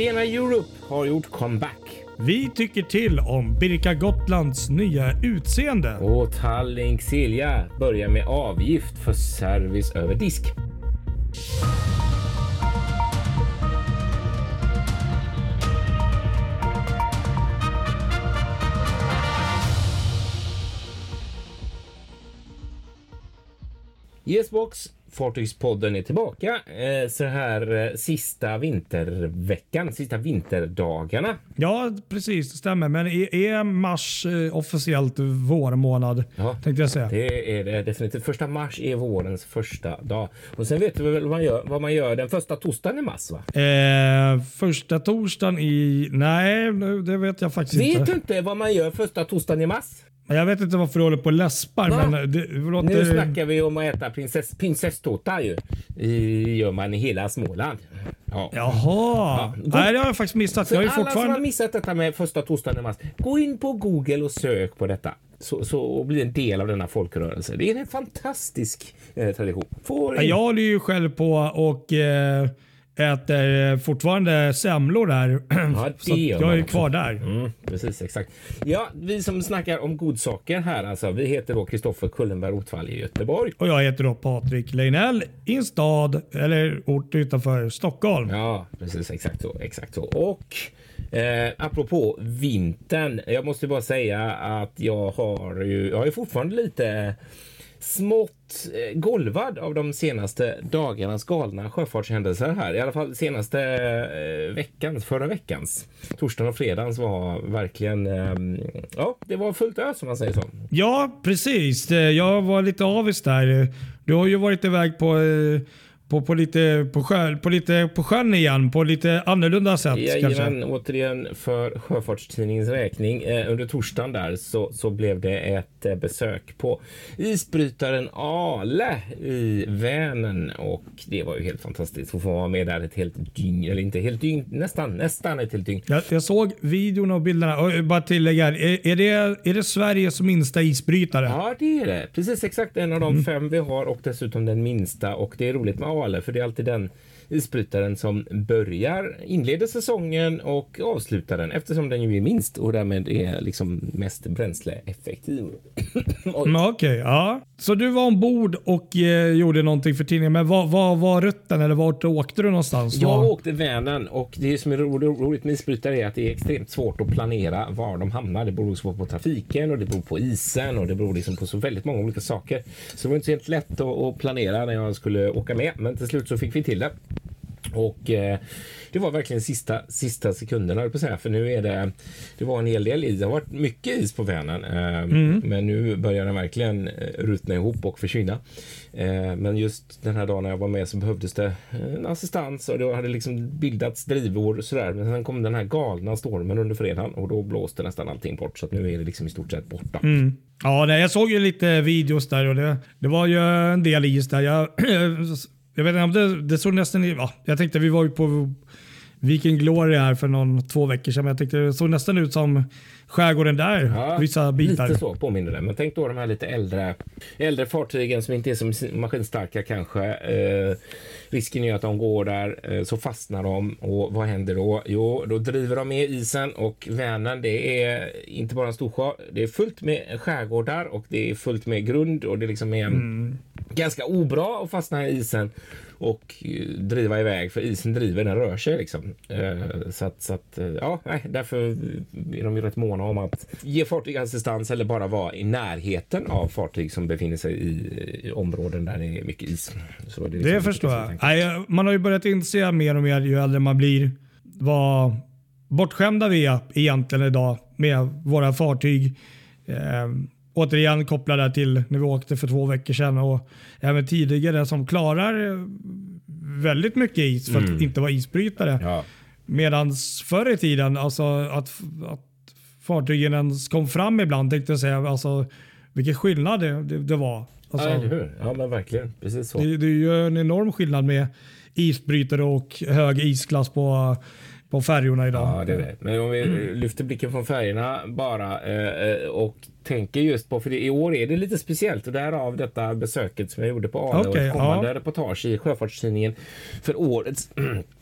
Stena Europe har gjort comeback. Vi tycker till om Birka Gotlands nya utseende. Och Tallink Silja börjar med avgift för service över disk. Yesbox Fartygspodden är tillbaka eh, så här eh, sista vinterveckan, sista vinterdagarna. Ja, precis. Det stämmer. Men är, är mars eh, officiellt vårmånad? Ja, tänkte jag säga. Det är det definitivt. Första mars är vårens första dag. Och sen vet du väl vad man gör, vad man gör den första torsdagen i mars? Va? Eh, första torsdagen i... Nej, det vet jag faktiskt vet inte. Vet du inte vad man gör första torsdagen i mars? Jag vet inte varför du håller på och läspar. Va? Men det, låter... Nu snackar vi om att äta prinsess, prinsesstårta ju. I, gör man i hela Småland. Ja. Jaha. Ja, Nej, det har jag faktiskt missat. Så jag alla fortfarande... som har missat detta med första torsdagen i mars, gå in på Google och sök på detta. Så, så, och bli en del av denna folkrörelse. Det är en fantastisk eh, tradition. Får ja, jag håller ju själv på och eh, äter fortfarande semlor där. Ja, så jag är kvar där. Mm, precis, exakt. Ja, vi som snackar om godsaker här alltså. Vi heter då Kristoffer Kullenberg Rotvall i Göteborg. Och jag heter då Patrik Leinell i en stad eller ort utanför Stockholm. Ja, precis exakt så. Exakt så. Och Eh, apropå vintern. Jag måste bara säga att jag har ju, jag är fortfarande lite smått eh, golvad av de senaste dagarnas galna sjöfartshändelser här. I alla fall senaste eh, veckans, förra veckans. Torsdagen och fredagens var verkligen, eh, ja, det var fullt ös som man säger så. Ja, precis. Eh, jag var lite avis där. Du har ju varit iväg på eh på, på, lite, på, sjö, på lite på sjön igen på lite annorlunda sätt. Jajamän, återigen för Sjöfartstidningens räkning. Eh, under torsdagen där så, så blev det ett eh, besök på isbrytaren Ale i Vänern och det var ju helt fantastiskt att få vara med där ett helt dygn, eller inte helt dygn, nästan, nästan ett helt dygn. Jag, jag såg videon och bilderna och bara tillägga, är, är, det, är det Sveriges minsta isbrytare? Ja, det är det. Precis exakt en av de mm. fem vi har och dessutom den minsta och det är roligt med eller? för det är alltid den isbrytaren som börjar, inleder säsongen och avslutar den eftersom den ju är minst och därmed är liksom mest bränsleeffektiv. Okej, okay, ja. Så du var ombord och eh, gjorde någonting för tidningen. Men vad, var rutten eller vart åkte du någonstans? Jag var... åkte Vänern och det som är roligt med isbrytare är att det är extremt svårt att planera var de hamnar. Det beror på trafiken och det beror på isen och det beror liksom på så väldigt många olika saker. Så det var inte så helt lätt att planera när jag skulle åka med, men till slut så fick vi till det. Och eh, det var verkligen sista, sista sekunderna på säga, för nu är det. Det var en hel del is. Det har varit mycket is på Vänern, eh, mm. men nu börjar den verkligen eh, rutna ihop och försvinna. Eh, men just den här dagen när jag var med så behövdes det en assistans och det hade liksom bildats drivor och sådär. Men sen kom den här galna stormen under fredagen och då blåste nästan allting bort så att nu är det liksom i stort sett borta. Mm. Ja, nej, jag såg ju lite videos där och det, det var ju en del is där. Jag Jag vet inte om det, det såg nästan... Ja, jag tänkte vi var ju på Viking Glory här för någon, två veckor sedan. Men jag tänkte det såg nästan ut som skärgården där. Ja, vissa bitar. Lite så påminner det. Men tänk då de här lite äldre, äldre fartygen som inte är så maskinstarka kanske. Eh, risken är att de går där eh, så fastnar de och vad händer då? Jo, då driver de med isen och Vänern det är inte bara en stor sjö. Det är fullt med skärgårdar och det är fullt med grund och det liksom är mm. Ganska obra att fastna i isen och eh, driva iväg för isen driver, den rör sig liksom. Eh, så att, så att eh, ja, nej, därför är de ju rätt måna om att ge fartyg assistans eller bara vara i närheten av fartyg som befinner sig i, i områden där det är mycket is. Så det, liksom det förstår jag. Nej, man har ju börjat inse mer och mer ju äldre man blir vad bortskämda vi är egentligen idag med våra fartyg. Återigen kopplade till när vi åkte för två veckor sedan och även tidigare som klarar eh, väldigt mycket is för mm. att inte vara isbrytare. Ja. Medan förr i tiden, alltså att, att fartygen ens kom fram ibland tänkte jag säga, alltså vilken skillnad det, det, det var. Alltså, ja, hur? ja, men verkligen. Precis så. Det, det är ju en enorm skillnad med isbrytare och hög isklass på på färjorna idag. Ja, det är det. Men om vi lyfter blicken från färjorna bara eh, och tänker just på, för det, i år är det lite speciellt och därav detta besöket som jag gjorde på Ale okay, och ett kommande ja. reportage i Sjöfartstidningen för årets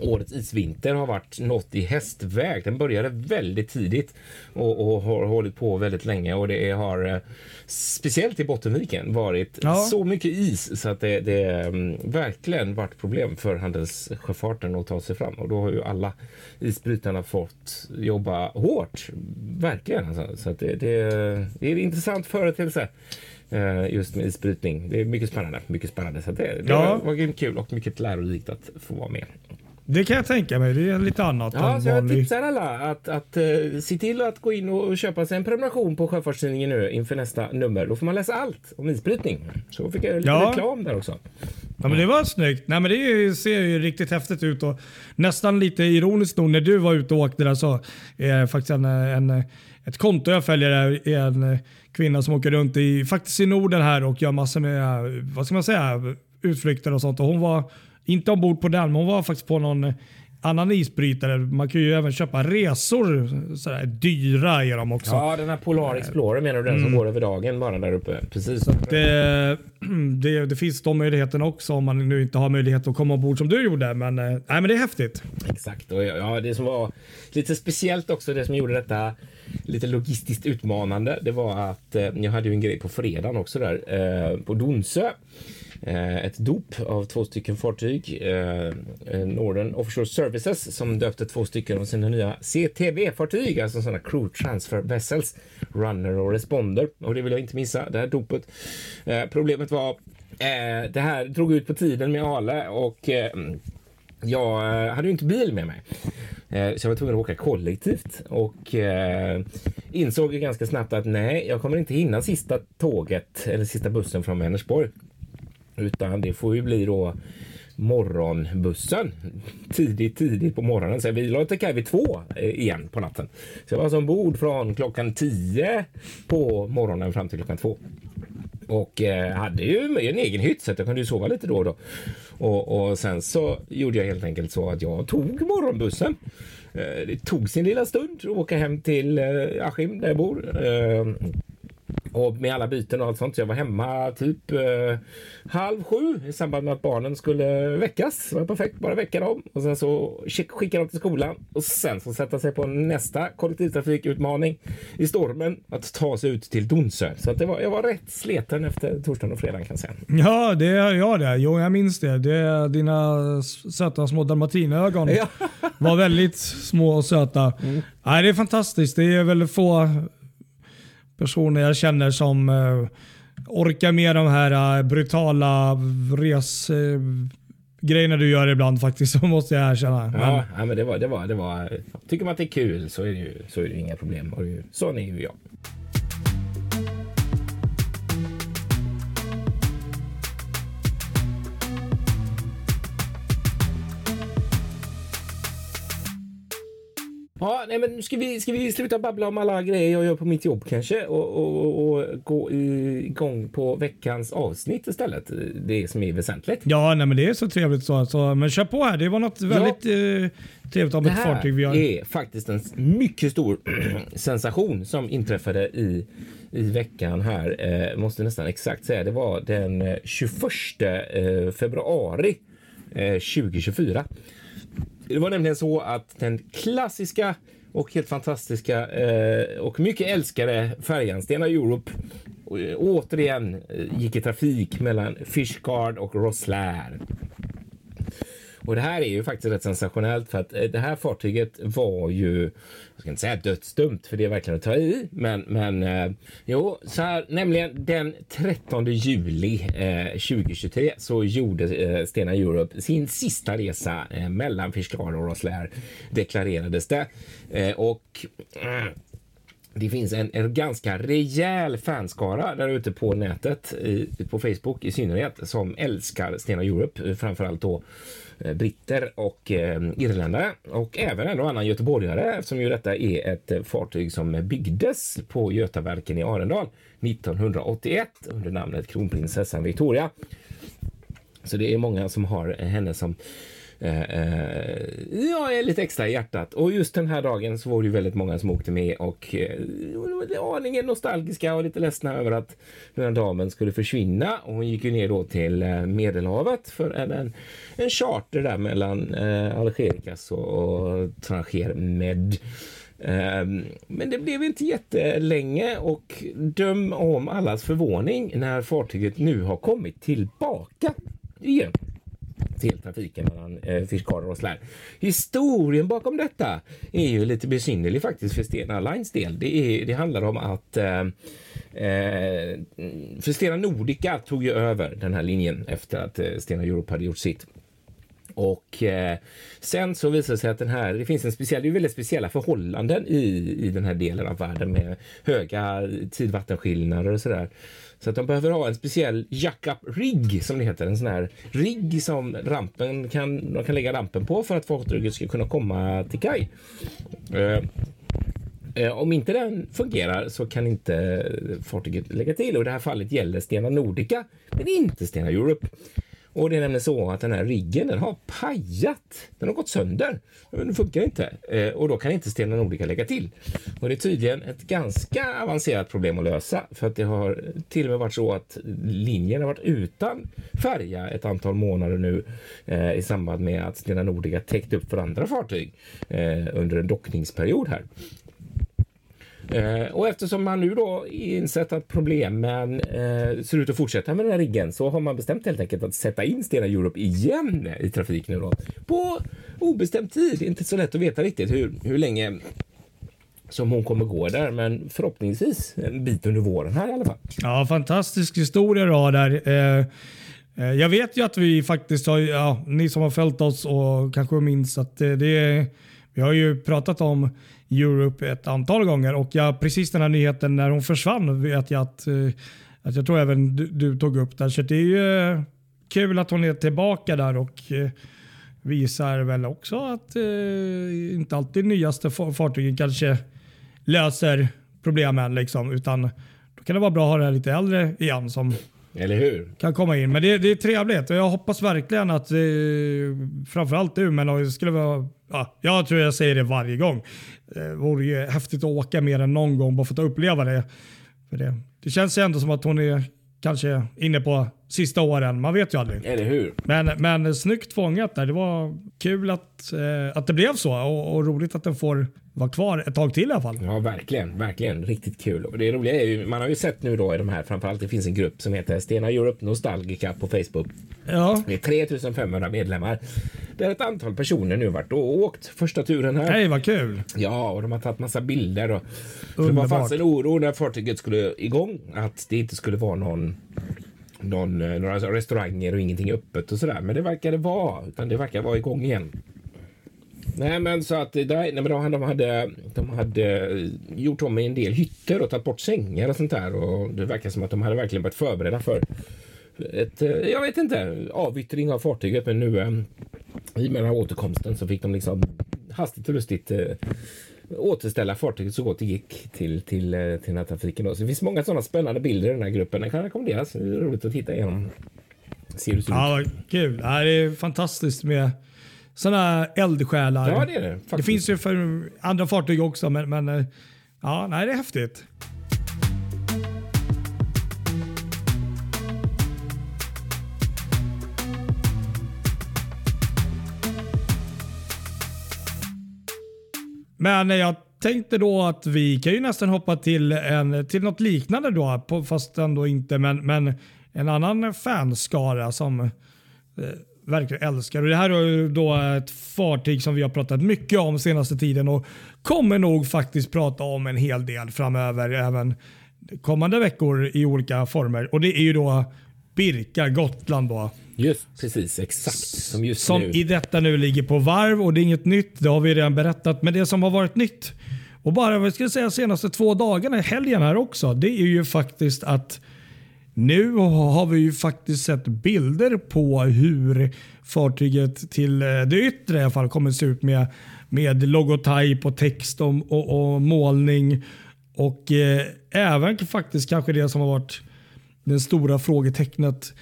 Årets isvinter har varit något i hästväg. Den började väldigt tidigt och, och har hållit på väldigt länge och det har eh, speciellt i Bottenviken varit ja. så mycket is så att det, det um, verkligen varit problem för handelssjöfarten att ta sig fram och då har ju alla isbrytarna fått jobba hårt. Verkligen alltså. Så att det, det, det är en intressant företeelse eh, just med isbrytning. Det är mycket spännande. Mycket spännande. Så det, det ja. var grymt kul och mycket lärorikt att få vara med. Det kan jag tänka mig. Det är lite annat ja, än så Jag tipsar alla att, att uh, se till att gå in och köpa sig en prenumeration på Sjöfartstidningen nu inför nästa nummer. Då får man läsa allt om isbrytning. Så fick jag lite ja. reklam där också. Ja, men det var snyggt. Nej, men det ser ju riktigt häftigt ut och nästan lite ironiskt nog när du var ute och åkte där så är faktiskt en, en, ett konto jag följer är en kvinna som åker runt i, faktiskt i Norden här och gör massor med, vad ska man säga, utflykter och sånt. Och hon var inte ombord på den, men hon var faktiskt på någon annan isbrytare. Man kan ju även köpa resor. Sådär, dyra är de också. Ja, den här Polar Explorer menar du? Den mm. som går över dagen bara där uppe? Precis. Det, det, det, finns de möjligheterna också om man nu inte har möjlighet att komma ombord som du gjorde. Men, eh, nej, men det är häftigt. Exakt. Och ja, det som var lite speciellt också, det som gjorde detta lite logistiskt utmanande, det var att eh, jag hade ju en grej på fredagen också där eh, på Donsö. Eh, ett dop av två stycken fartyg. Eh, eh, Northern Offshore Services som döpte två stycken av sina nya CTV-fartyg, alltså sådana crew transfer vessels, runner och responder. Och det vill jag inte missa, det här dopet. Eh, problemet var det här drog ut på tiden med Ale och jag hade ju inte bil med mig. Så jag var tvungen att åka kollektivt och insåg ganska snabbt att nej, jag kommer inte hinna sista tåget eller sista bussen från Vänersborg. Utan det får ju bli då morgonbussen tidigt, tidigt på morgonen. Så vi la till kaj vid två eh, igen på natten. Så jag var alltså ombord från klockan tio på morgonen fram till klockan två. Och eh, hade ju en egen hytt så jag kunde ju sova lite då och då. Och, och sen så gjorde jag helt enkelt så att jag tog morgonbussen. Eh, det tog sin lilla stund att åka hem till eh, Askim där jag bor. Eh, och med alla byten och allt sånt. Så jag var hemma typ eh, halv sju i samband med att barnen skulle väckas. Det var perfekt, bara väcka dem och sen så skicka dem till skolan och sen så sätta sig på nästa kollektivtrafikutmaning i stormen att ta sig ut till Donsö. Så att det var, jag var rätt sleten efter torsdagen och fredagen kan jag säga. Ja, det är jag det. Jo, jag minns det. det dina söta små dalmatinögon ja. var väldigt små och söta. Mm. Nej, det är fantastiskt. Det är väl få personer jag känner som uh, orkar med de här uh, brutala resgrejerna uh, du gör ibland faktiskt, så måste jag erkänna. Ja, ja, men det var, det var, det var, tycker man att det är kul så är det ju, så är det inga problem. Sån är ju jag. Ja, nej, men ska vi, ska vi sluta babbla om alla grejer jag gör på mitt jobb kanske och, och, och gå igång på veckans avsnitt istället? Det som är väsentligt. Ja, nej, men det är så trevligt så. så men kör på här. Det var något väldigt ja, eh, trevligt om ett fartyg vi har. Det är faktiskt en mycket stor sensation som inträffade i i veckan här. Eh, måste nästan exakt säga. Det var den 21 eh, februari eh, 2024. Det var nämligen så att den klassiska och helt fantastiska eh, och mycket älskade färjan Stena Europe eh, återigen eh, gick i trafik mellan Fishguard och Rosslare. Och det här är ju faktiskt rätt sensationellt för att eh, det här fartyget var ju, jag ska inte säga dödsdumt för det är verkligen att ta i, men, men eh, jo, så här, nämligen den 13 juli eh, 2023 så gjorde eh, Stena Europe sin sista resa eh, mellan Fiskar och Rosslare deklarerades det. Eh, och mm, det finns en, en, ganska rejäl fanskara där ute på nätet, i, på Facebook i synnerhet, som älskar Stena Europe, eh, framförallt då Eh, britter och eh, irländare och även en och annan göteborgare eftersom ju detta är ett eh, fartyg som byggdes på Götaverken i Arendal 1981 under namnet Kronprinsessan Victoria. Så det är många som har henne som eh, eh, ja, är lite extra i hjärtat. Och just den här dagen så var det ju väldigt många som åkte med och eh, var aningen nostalgiska och lite ledsna över att den här damen skulle försvinna. Och hon gick ju ner då till eh, Medelhavet för en, en, en charter där mellan eh, Algerikas och, och Tranger Med. Ehm, men det blev inte jättelänge och döm om allas förvåning när fartyget nu har kommit tillbaka igen till trafiken mellan eh, Fiskaren och Slär. Historien bakom detta är ju lite besynnerlig faktiskt för Stena Lines del. Det, är, det handlar om att eh, eh, för Stena Nordica tog ju över den här linjen efter att eh, Stena Europe hade gjort sitt. Och eh, sen så visar det sig att den här, det finns en speciell, det är väldigt speciella förhållanden i, i den här delen av världen med höga tidvattenskillnader och sådär. Så att de behöver ha en speciell jack-up rigg som det heter, en sån här rigg som rampen kan, de kan lägga rampen på för att fartyget ska kunna komma till kaj. Eh, eh, om inte den fungerar så kan inte fartyget lägga till och i det här fallet gäller Stena Nordica men inte Stena Europe. Och det är nämligen så att den här riggen den har pajat. Den har gått sönder. Den funkar inte eh, och då kan inte Stena Nordica lägga till. Och det är tydligen ett ganska avancerat problem att lösa för att det har till och med varit så att linjen har varit utan färja ett antal månader nu eh, i samband med att Stena Nordica täckt upp för andra fartyg eh, under en dockningsperiod här. Eh, och eftersom man nu då insett att problemen eh, ser ut att fortsätta med den här riggen så har man bestämt helt enkelt att sätta in Stena Europe igen i trafik nu då på obestämd tid. Inte så lätt att veta riktigt hur, hur länge som hon kommer gå där, men förhoppningsvis en bit under våren här i alla fall. Ja, fantastisk historia då där. Eh, eh jag vet ju att vi faktiskt har, ja, ni som har följt oss och kanske minns att eh, det, det vi har ju pratat om Europe ett antal gånger och jag, precis den här nyheten när hon försvann vet jag att, eh, att jag tror även du, du tog upp där. Så det är ju eh, kul att hon är tillbaka där och eh, visar väl också att eh, inte alltid nyaste fartygen kanske löser problemen liksom, utan då kan det vara bra att ha det lite äldre igen som eller hur? Kan komma in. Men det, det är trevligt och jag hoppas verkligen att eh, framförallt du, men det skulle vara Ja, jag tror jag säger det varje gång. Det vore ju häftigt att åka mer än någon gång bara för att uppleva det. För det. Det känns ju ändå som att hon är kanske inne på sista åren. Man vet ju aldrig. Eller hur? Men, men snyggt fångat där. Det var kul att, eh, att det blev så och, och roligt att den får vara kvar ett tag till i alla fall. Ja, verkligen, verkligen riktigt kul. Och det roliga är ju, man har ju sett nu då i de här, framförallt det finns en grupp som heter Stena Europe Nostalgica på Facebook. Ja. Det är 3500 medlemmar. Det är ett antal personer nu varit och åkt första turen här. Hej, vad kul! Ja, och de har tagit massa bilder. Och, det var fanns en oro när fartyget skulle igång att det inte skulle vara någon någon, eh, några restauranger och ingenting öppet och sådär. Men det verkar det vara, utan det verkar vara igång igen. Nej, men så att där, nej, men de, de, hade, de hade eh, gjort om en del hytter och tagit bort sängar och sånt där. Och det verkar som att de hade verkligen börjat förbereda för ett, jag vet inte, avyttring av fartyget. Men nu i och med den här återkomsten så fick de liksom hastigt och lustigt återställa fartyget så gott det gick till, till, till den här trafiken. Då. Så det finns många sådana spännande bilder i den här gruppen. Den kan rekommenderas. Det är roligt att titta igenom. Ser det ja, kul. Ja, det är fantastiskt med sådana eldsjälar. Ja, det är det. Det finns ju för andra fartyg också, men, men eh, ja, nej, det är häftigt. Men jag tänkte då att vi kan ju nästan hoppa till, en, till något liknande då, fast ändå inte, men, men en annan fanskara som eh, verkligen älskar. Och det här är då ett fartyg som vi har pratat mycket om senaste tiden och kommer nog faktiskt prata om en hel del framöver även kommande veckor i olika former. Och det är ju då Birka Gotland. Då. Just precis, exakt som just som nu. i detta nu ligger på varv och det är inget nytt. Det har vi redan berättat. Men det som har varit nytt och bara vad ska jag säga senaste två dagarna, helgen här också. Det är ju faktiskt att nu har vi ju faktiskt sett bilder på hur fartyget till eh, det yttre i alla fall kommer se ut med, med logotyp och text och, och, och målning. Och eh, även faktiskt kanske det som har varit det stora frågetecknet.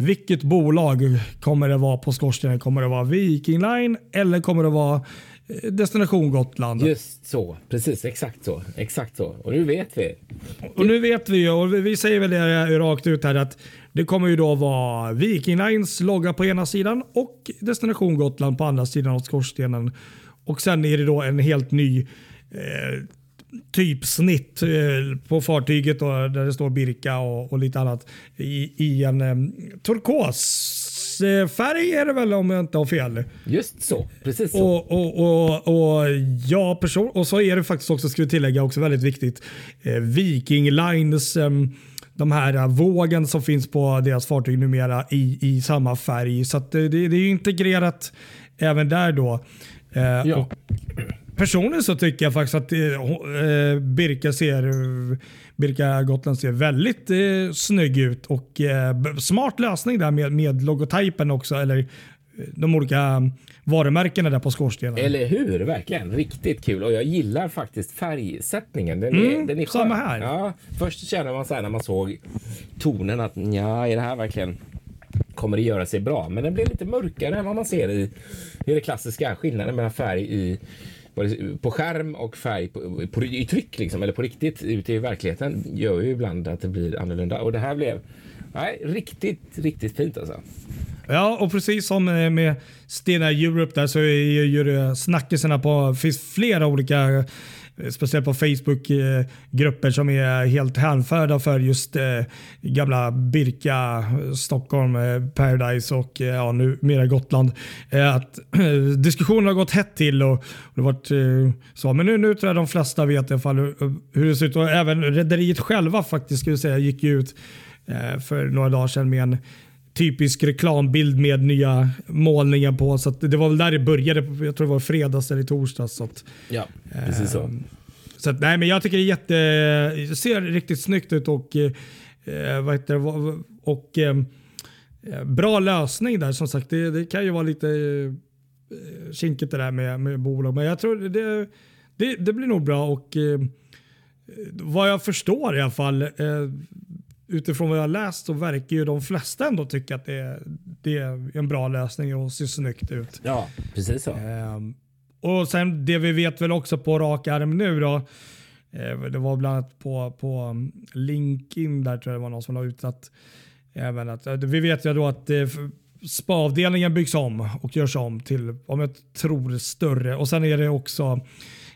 Vilket bolag kommer det vara på skorstenen? Kommer det vara Viking Line eller kommer det vara eh, Destination Gotland? Just så, precis exakt så. Exakt så. Och nu vet vi. Och nu vet vi och vi säger väl det rakt ut här att det kommer ju då vara Viking Lines logga på ena sidan och Destination Gotland på andra sidan av skorstenen. Och sen är det då en helt ny eh, typsnitt eh, på fartyget då, där det står Birka och, och lite annat i, i en eh, turkosfärg är det väl om jag inte har fel. Just så, precis så. Och, och, och, och, ja, person, och så är det faktiskt också, ska vi tillägga, också väldigt viktigt. Eh, Viking Lines eh, de här vågen som finns på deras fartyg numera i, i samma färg. Så det, det, är integrerat även där då. Eh, ja. och personligen så tycker jag faktiskt att eh, Birka ser Birka Gotland ser väldigt eh, snygg ut och eh, smart lösning där med, med logotypen också. Eller eh, de olika varumärkena där på skorstenen. Eller hur? Verkligen. Riktigt kul. Och jag gillar faktiskt färgsättningen. Den är, mm, den är samma här. Ja, först känner man så här när man såg tonen att ja, är det här verkligen kommer det göra sig bra? Men den blir lite mörkare än vad man ser i, i det klassiska. Skillnaden mellan färg i på skärm och färg på, på, i tryck liksom, eller på riktigt ute i verkligheten gör ju ibland att det blir annorlunda. Och det här blev nej, riktigt, riktigt fint alltså. Ja, och precis som eh, med Stena Europe där så är ju snackisarna på, finns flera olika speciellt på Facebook-grupper som är helt hänförda för just eh, gamla Birka, Stockholm, eh, Paradise och ja, nu mera Gotland. att diskussionen har gått hett till och, det varit så. Men nu, nu tror jag de flesta vet i alla fall hur, det ser ut och även rederiet själva faktiskt ska säga, gick ut för några dagar sedan med en typisk reklambild med nya målningar på. Så det var väl där det började. Jag tror det var fredags eller torsdags. Så att, ja, precis så. Ehm, så att, nej, men jag tycker det är jätte, det ser riktigt snyggt ut och, eh, vad heter det, och eh, bra lösning där. Som sagt, det, det kan ju vara lite eh, kinkigt det där med, med bolag, men jag tror det, det, det blir nog bra och eh, vad jag förstår i alla fall eh, utifrån vad jag har läst så verkar ju de flesta ändå tycka att det, det är en bra lösning och ser snyggt ut. Ja, precis så. Och sen det vi vet väl också på rak arm nu då. Eh, det var bland annat på, på mm, LinkedIn där tror jag det var någon som la ut att även att vi vet ju då att eh, spa-avdelningen byggs om och görs om till, om jag tror, större. Och sen är det också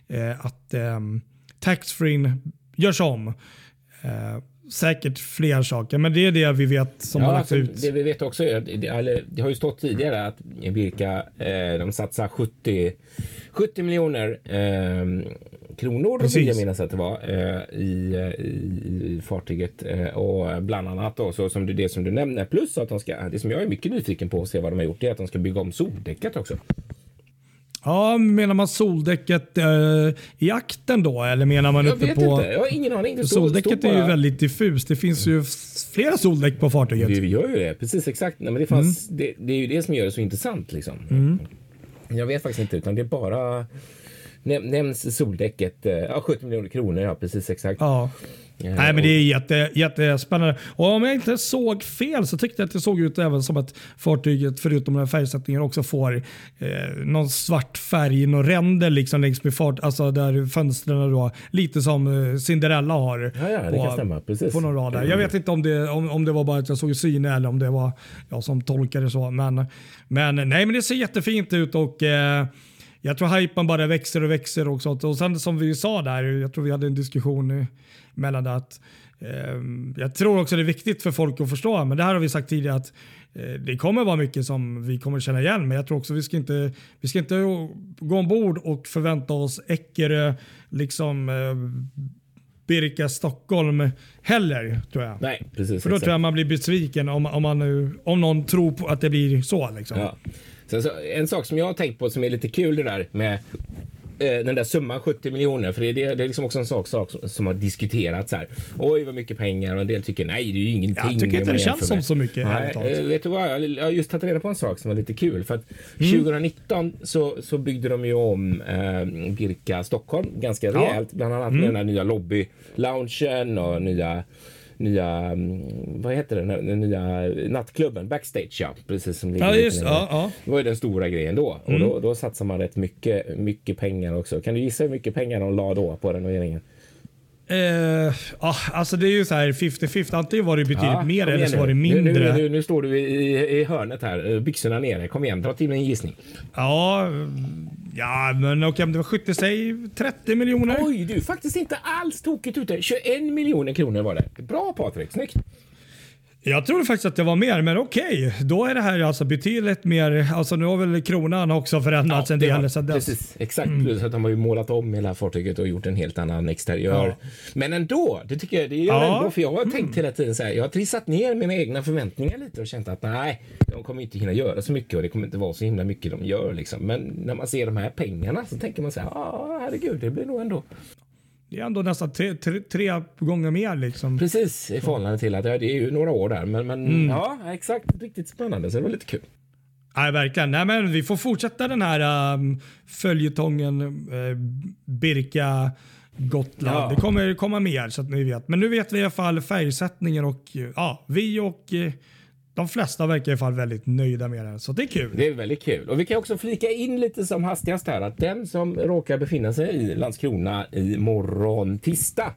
eh, att eh, taxfree görs om. Eh, säkert fler saker, men det är det vi vet som ja, har lagts alltså, ut. Det vi vet också är, det, det har ju stått tidigare att Birka eh, de satsar 70, 70 miljoner eh, kronor, Precis. vill jag minnas att det var, eh, i, i, i, fartyget. Eh, och bland annat då, så som du, det som du nämner, plus att de ska, det som jag är mycket nyfiken på att se vad de har gjort, är att de ska bygga om soldäcket också. Ja, menar man soldäcket eh, i akten då? Eller menar man jag uppe vet på... Inte. Jag har ingen aning. Det soldäcket är ju väldigt diffust. Det finns ju flera soldäck på fartyget. Vi gör ju det. Precis exakt. Nej, men det, fanns, mm. det, det, är ju det som gör det så intressant. Liksom. Mm. Jag vet faktiskt inte, utan det är bara nämns soldäcket. Eh, ja, 70 miljoner kronor, ja precis exakt. Ja. Nej, men det är jätte, jättespännande. Och om jag inte såg fel så tyckte jag att det såg ut även som att fartyget förutom den här färgsättningen också får eh, någon svart färg, någon ränder liksom längs med fart, alltså där fönstren då, lite som eh, Cinderella har. Ja, ja det på, kan stämma. Precis. På någon rad. Jag vet inte om det, om, om det var bara att jag såg syne eller om det var jag som tolkade så. Men, men nej, men det ser jättefint ut och eh, jag tror hypen bara växer och växer och sånt. Och sen som vi sa där, jag tror vi hade en diskussion mellan att eh, jag tror också det är viktigt för folk att förstå, men det här har vi sagt tidigare att eh, det kommer vara mycket som vi kommer känna igen, men jag tror också vi ska inte, vi ska inte gå ombord och förvänta oss Eckerö, liksom eh, Birka Stockholm heller tror jag. Nej, precis. För då exakt. tror jag man blir besviken om, om, man nu, om någon tror på att det blir så. Liksom. Ja. Så, en sak som jag har tänkt på som är lite kul det där med den där summan 70 miljoner, för det är, det, det är liksom också en sak, sak som, som, har diskuterats här. Oj, vad mycket pengar och en del tycker nej, det är ju ingenting. Jag tycker inte det känns som så mycket. Nej, äh, vet du vad, jag har just tagit reda på en sak som var lite kul. För att mm. 2019 så, så byggde de ju om eh, Birka Stockholm ganska rejält, ja. bland annat mm. med den här nya lobby-loungen och nya nya, mm, vad heter det, den nya nattklubben Backstage ja, precis som Ja, just, ja, ja. Det var ju den stora grejen då och då, då satsar man rätt mycket, mycket pengar också. Kan du gissa hur mycket pengar de la då på renoveringen? Eh, ah, alltså det är ju så här 50-50. Antingen var det betydligt Ja, mer eller så nu. var det Nu, mindre. nu, nu, nu står du i, i hörnet här, byxorna nere. Kom igen, dra till med en gissning. Ja, ja, men okej, om det var 70, säg 30 miljoner. Oj, du är faktiskt inte alls tokigt ute. 21 miljoner kronor var det. Bra Patrik, snyggt. Jag trodde faktiskt att det var mer, men okej. Då är det här alltså betydligt mer. Alltså nu har väl kronan också förändrats en det del. Så dess. Precis, exakt. Plus att de har ju målat om hela fartyget och gjort en helt annan exteriör. Ja. Men ändå, det tycker jag det gör Ja. Mm. ändå. För jag har tänkt hela tiden så här, jag har trissat ner mina egna förväntningar lite och känt att nej, de kommer inte hinna göra så mycket och det kommer inte vara så himla mycket de gör liksom. Men när man ser de här pengarna så tänker man så här, ja herregud, det blir nog ändå. Det är ändå nästan tre, tre, tre gånger mer liksom. Precis i förhållande till att ja, det är ju några år där. Men, men Mm. ja, exakt, riktigt spännande. Så det var lite kul. Nej, verkligen. Nej, men vi får fortsätta den här um, följetongen uh, Birka Gotland. Ja. Det kommer komma mer så att ni vet. Men nu vet vi i alla fall färgsättningen och uh, ja, vi och uh, de flesta verkar i alla fall väldigt nöjda med den. Så det är kul. Det är väldigt kul. Och vi kan också flika in lite som hastigast här att den som råkar befinna sig i Landskrona i morgon tisdag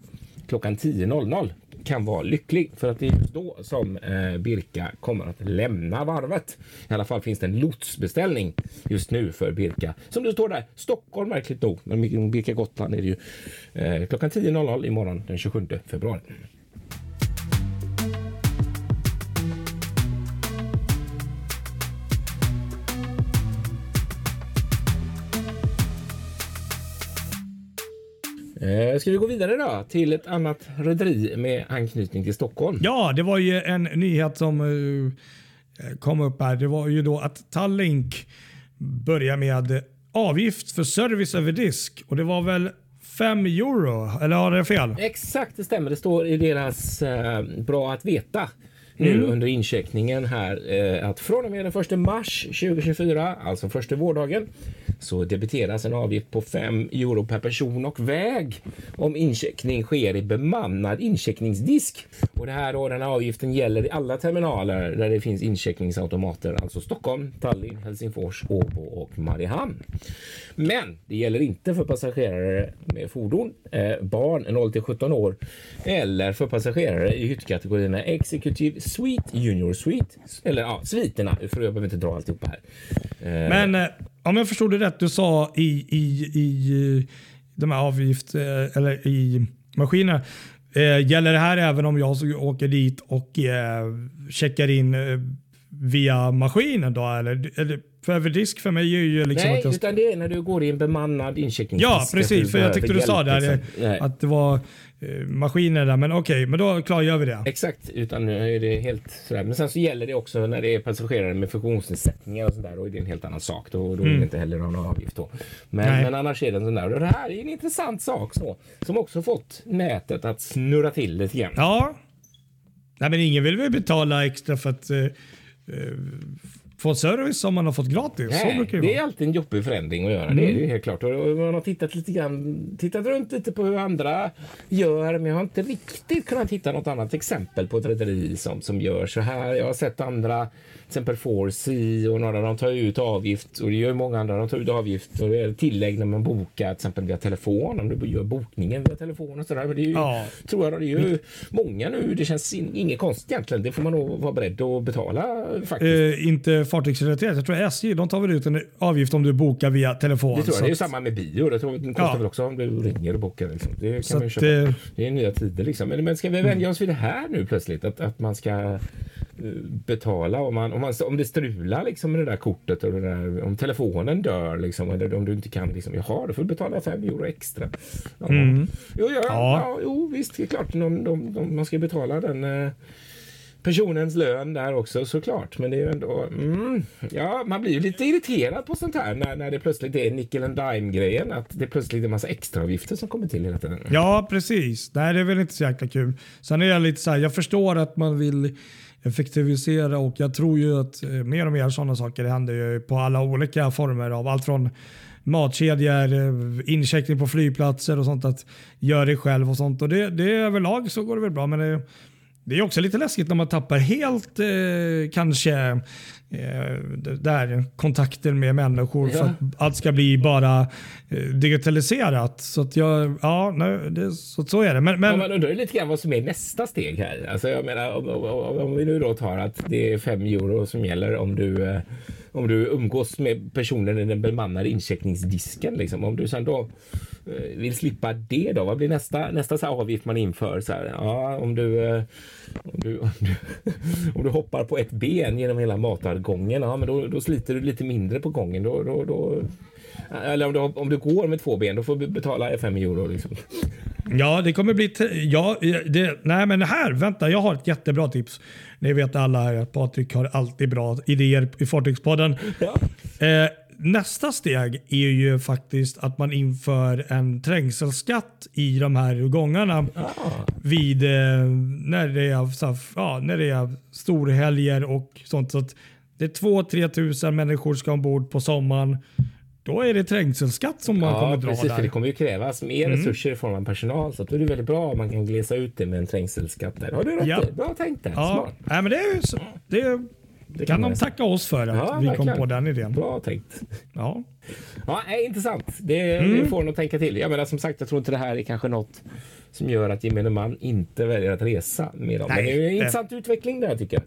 klockan 10.00 kan vara lycklig för att det är just då som eh, Birka kommer att lämna varvet. I alla fall finns det en lotsbeställning just nu för Birka. Som det står där, Stockholm märkligt nog, men Birka Gotland är det ju eh, klockan 10.00 imorgon den 27 februari. Eh, ska vi gå vidare då till ett annat rederi med anknytning till Stockholm? Ja, det var ju en nyhet som uh, kom upp här. Det var ju då att Tallink börjar med avgift för service över disk och det var väl 5 euro, eller har jag fel? Exakt, det stämmer. Det står i deras eh, Bra att veta nu under incheckningen här eh, att från och med den 1 mars 2024, alltså första vårdagen, så debiteras en avgift på 5 euro per person och väg om incheckning sker i bemannad incheckningsdisk. Och det här då, den här avgiften gäller i alla terminaler där det finns incheckningsautomater, alltså Stockholm, Tallinn, Helsingfors, Åbo och Mariehamn. Men det gäller inte för passagerare med fordon, eh, barn 0 till 17 år eller för passagerare i hyttkategorierna Executive Suite, Junior Suite eller ja, sviterna, för jag behöver inte dra alltihopa här. Eh, Men eh, om jag förstod det rätt, du sa i, i, i eh, de här avgift, eh, eller i maskinerna. Eh, gäller det här även om jag åker dit och eh, checkar in eh, via maskinen då? Eller, eller, för överdisk för mig är ju liksom Nej, att jag utan det är när du går i en bemannad incheckningsdisk. Ja, precis. För jag tyckte du sa där eh, liksom. Att det var eh, maskiner där. Men okej, men då klargör vi det. Exakt, utan nu är det helt sådär. Men sen så gäller det också när det är passagerare med funktionsnedsättningar och sådär. Då är det en helt annan sak. Då, då är det inte heller någon avgift då. Men, men annars är det en sån där. Och det här är en intressant sak så. Som också fått nätet att snurra till lite grann. Ja. Nej, men ingen vill väl betala extra för att eh, få service som man har fått gratis. Nej, det det är alltid en jobbig förändring att göra. Det är det helt klart. Och man har tittat lite grann, tittat runt lite på hur andra gör, men jag har inte riktigt kunnat hitta något annat exempel på ett rederi som, som gör så här. Jag har sett andra, till exempel Forsea och några, de tar ut avgift och det gör många andra. De tar ut avgift och det är tillägg när man bokar, till exempel via telefon, om du gör bokningen via telefon och sådär. Men det är ju, Ja. tror jag, det är ju många nu. Det känns in, inget konstigt egentligen. Det får man nog vara beredd att betala faktiskt. Eh, inte fartygsrelaterat. Jag tror SJ de tar väl ut en avgift om du bokar via telefon. Det tror jag. Det är ju samma med bio. Det tror jag det kostar Ja. väl också om du ringer och bokar. Liksom. Det kan Så man köpa. eh, Det är nya tider liksom. Men, ska vi vänja oss vid det här nu plötsligt? Att, att man ska eh, betala om, man, om, man, om det strular liksom med det där kortet och det där, om telefonen dör liksom, eller om du inte kan liksom, jaha, då får du betala fem euro extra. Ja. Jo, ja, ja. Ja, jo, visst, det är klart. De, de, de, man ska betala den eh, personens lön där också såklart. Men det är ju ändå, mm, ja, man blir ju lite irriterad på sånt här när, när det plötsligt är nickel and dime grejen. Att det plötsligt är en massa extraavgifter som kommer till hela tiden. Ja, precis. Nej, det är väl inte så jäkla kul. Sen är jag lite så här, jag förstår att man vill effektivisera och jag tror ju att eh, mer och mer sådana saker händer ju på alla olika former av allt från matkedjor, eh, incheckning på flygplatser och sånt. Att göra det själv och sånt. Och det, det överlag så går det väl bra. Men det, det är också lite läskigt när man tappar helt eh, kanske eh, där kontakten med människor ja. för att allt ska bli bara eh, digitaliserat. Så att jag, ja, nej, det, så, så är det. Men, men... Ja, man undrar lite grann vad som är nästa steg här. Alltså jag menar om, om, om vi nu då tar att det är fem euro som gäller om du eh, om du umgås med personen i den bemannade incheckningsdisken. Liksom. Om du sen då vill slippa det då, vad blir nästa, nästa så avgift man inför? Så här, ja, om, du, eh, om, du, om, du, om du hoppar på ett ben genom hela matargången, ja, men då, då sliter du lite mindre på gången. Då, då, då eller om du, om du går med två ben, då får du betala 5 euro. Liksom. Ja, det kommer bli... Ja, det, nej, men här, vänta, jag har ett jättebra tips. Ni vet alla att Patrik har alltid bra idéer i Fartygspodden. Ja. Eh, nästa steg är ju faktiskt att man inför en trängselskatt i de här gångarna ah. vid eh, när, det är, ja, när det är storhelger och sånt. Så att det är 2-3 tusen människor ska ombord på sommaren. Då är det trängselskatt som man ja, kommer dra precis, där. För det kommer ju krävas mer mm. resurser i form av personal så då är det väldigt bra om man kan glesa ut det med en trängselskatt. Där. Har du rätt ja. Bra tänkt där. Ja. Smart. Nej, men det, är, det, det kan, kan de tacka oss för att ja, vi kom på den idén. Bra tänkt. Ja. Ja, är intressant. Det, mm. det får att tänka till. Jag menar som sagt, jag tror inte det här är kanske något som gör att gemene man inte väljer att resa med dem. Nej, Men det är en intressant det... utveckling där tycker jag.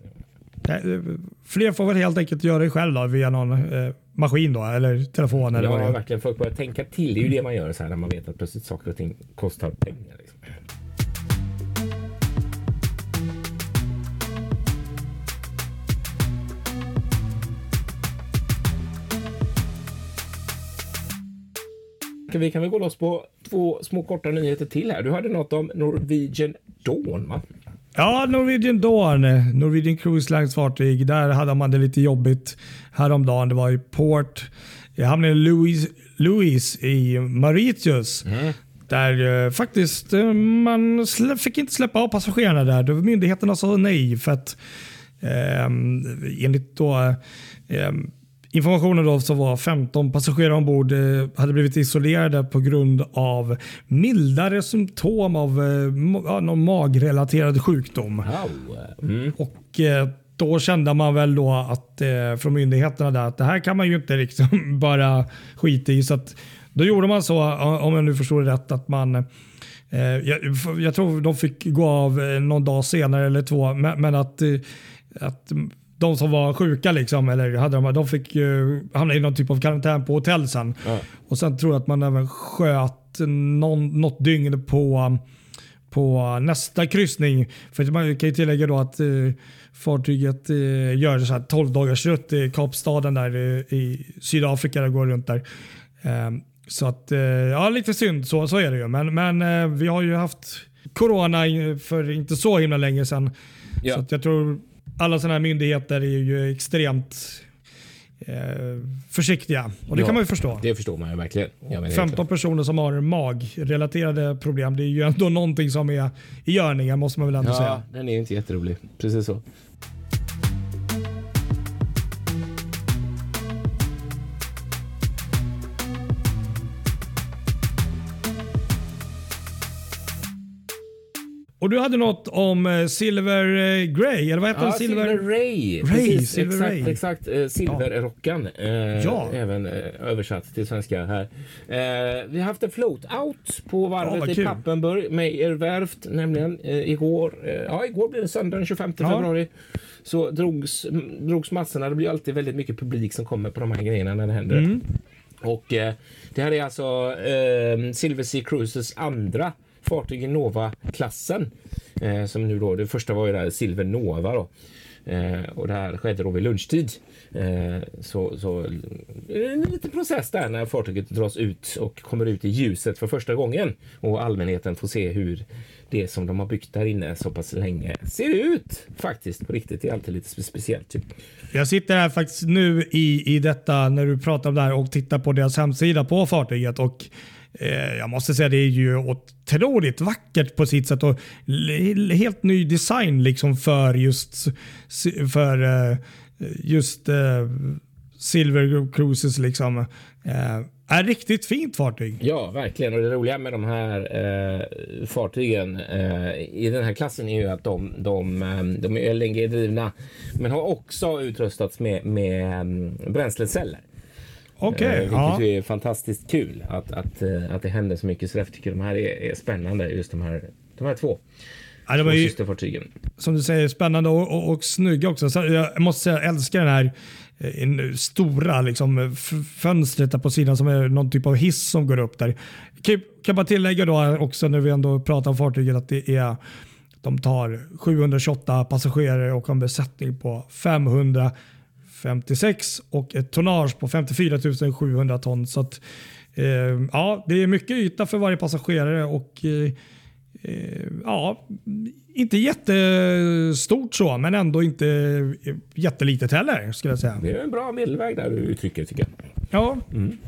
Fler får väl helt enkelt göra det själv då, via någon eh, maskin då, eller telefon? Eller ja, vad det är. verkligen. Folk börjar tänka till. Det är ju det man gör så här när man vet att plötsligt saker och ting kostar pengar. Liksom. Vi kan väl gå loss på två små korta nyheter till här. Du hade något om Norwegian Dawn va? Ja, Norwegian Dawn, Norwegian Cruise Lines fartyg. Där hade man det lite jobbigt häromdagen. Det var i port. I Louis, Louis i Mauritius. Mm. Där eh, faktiskt eh, man fick inte släppa av passagerarna där. Myndigheterna sa nej för att eh, enligt då, eh, informationen då så var 15 passagerare ombord eh, hade blivit isolerade på grund av mildare symptom av eh, någon magrelaterad sjukdom. Mm. Och eh, då kände man väl då att från myndigheterna där att det här kan man ju inte liksom bara skita i. Så att, då gjorde man så, om jag nu förstår det rätt, att man jag, jag, tror de fick gå av någon dag senare eller två, men, men att, att de som var sjuka liksom, eller hade de, de fick ju hamna i någon typ av karantän på hotell sen. Ja. Och sen tror jag att man även sköt någon, något dygn på, på nästa kryssning. För man kan ju tillägga då att eh, fartyget eh, gör så här 12 dagars rutt i Kapstaden där eh, i Sydafrika. Det går runt där. Eh, så att, eh, ja lite synd så, så är det ju. Men, men eh, vi har ju haft corona för inte så himla länge sedan. Ja. Så jag tror alla sådana här myndigheter är ju extremt eh, försiktiga. Och det ja, kan man ju förstå. Det förstår man ju verkligen. 15 personer som har magrelaterade problem. Det är ju ändå någonting som är i görningen måste man väl ändå ja, säga. Den är ju inte jätterolig. Precis så. Och du hade något om eh, Silver eh, Grey, eller vad heter ja, den? Silver, Silver Ray. Ray Precis, Silver exakt, Ray. exakt. Eh, Silverrockan. Eh, ja. Även eh, översatt till svenska här. Vi har haft en float-out på varvet ja, i Pappenburg med er värft, nämligen igår. ja, igår blev det söndag den 25 ja. februari. Så drogs, drogs massorna. Det blir alltid väldigt mycket publik som kommer på de här grejerna när det händer. Mm. Och det här är alltså Silver Sea Cruises andra fartyg i Nova-klassen. Eh, som nu då, det första var ju det här Silver Nova då. Eh, och det här skedde då vid lunchtid. Eh, så, så en liten process där när fartyget dras ut och kommer ut i ljuset för första gången och allmänheten får se hur det som de har byggt där inne så pass länge ser ut faktiskt på riktigt. Det är alltid lite speciellt. Typ. Jag sitter här faktiskt nu i, i detta när du pratar om det här och tittar på deras hemsida på fartyget och Eh, jag måste säga det är ju otroligt vackert på sitt sätt och helt ny design liksom för just för eh, just eh, Silver Cruises. Liksom. är riktigt fint fartyg. Ja, verkligen. Och det roliga med de här eh, fartygen eh, i den här klassen är ju att de, de, de är LNG-drivna men har också utrustats med, med mm, bränsleceller. Okay, eh, vilket ja. är fantastiskt kul att, att, eh, att det händer så mycket. Så därför tycker jag de här är, är spännande, just de här, de här två. Ja, de är ju, systerfartygen. Som du säger, spännande och, och, och snygga också. Så jag måste säga, jag älskar den här en stora liksom, fönstret på sidan som är någon typ av hiss som går upp där. Kan, kan bara tillägga då också när vi ändå pratar om fartyget att det är de tar 728 passagerare och en besättning på 556 och ett tonnage på 54 700 ton. Så att, eh, ja, det är mycket yta för varje passagerare och eh, Eh, ja, inte jättestort så, men ändå inte jättelitet heller skulle jag säga. Det är en bra medelväg där du uttrycker tycker jag. Ja. Mm.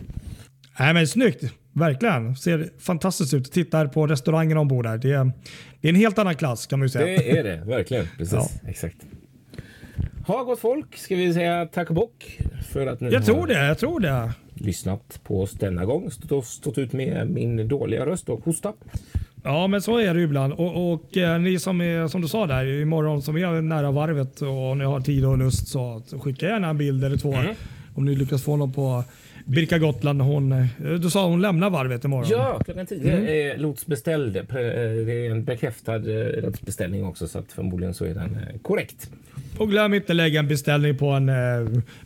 Nej, men snyggt. Verkligen. Ser fantastiskt ut. Tittar på restaurangen ombord där. Det är, det är en helt annan klass kan man ju säga. Det är det, verkligen. Precis. Ja. Exakt. Ha gott folk. Ska vi säga tack och bock för att ni Jag tror det. Jag tror det. Lyssnat på oss denna gång. Stått, stått ut med min dåliga röst och hosta. Ja, men så är det ibland. Och, och eh, ni som är, som du sa där, imorgon som är nära varvet och ni har tid och lust så skicka gärna en bild eller två. Mm. Om ni lyckas få någon på Birka Gotland. Hon, eh, du sa hon lämnar varvet imorgon. Ja, klockan 10 mm. är lotsbeställd. Eh, det är en bekräftad lotsbeställning också så att förmodligen så är den korrekt. Och glöm inte lägga en beställning på en eh,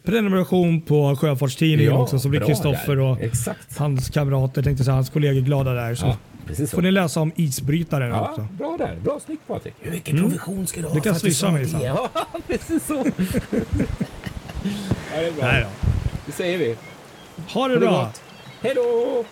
prenumeration på Sjöfartstidningen ja, också så blir Kristoffer och Exakt. hans kamrater, tänkte säga, hans kollegor glada där. Så. Ja. Precis så. får ni läsa om isbrytaren ja, också. Bra där. Bra snyggt Patrik. Vilken mm. provision ska du ha? Det kan swisha mig sen. Ja, precis så. ja, det är bra. Nej då. Det säger vi. Ha det, ha det bra. Hej då!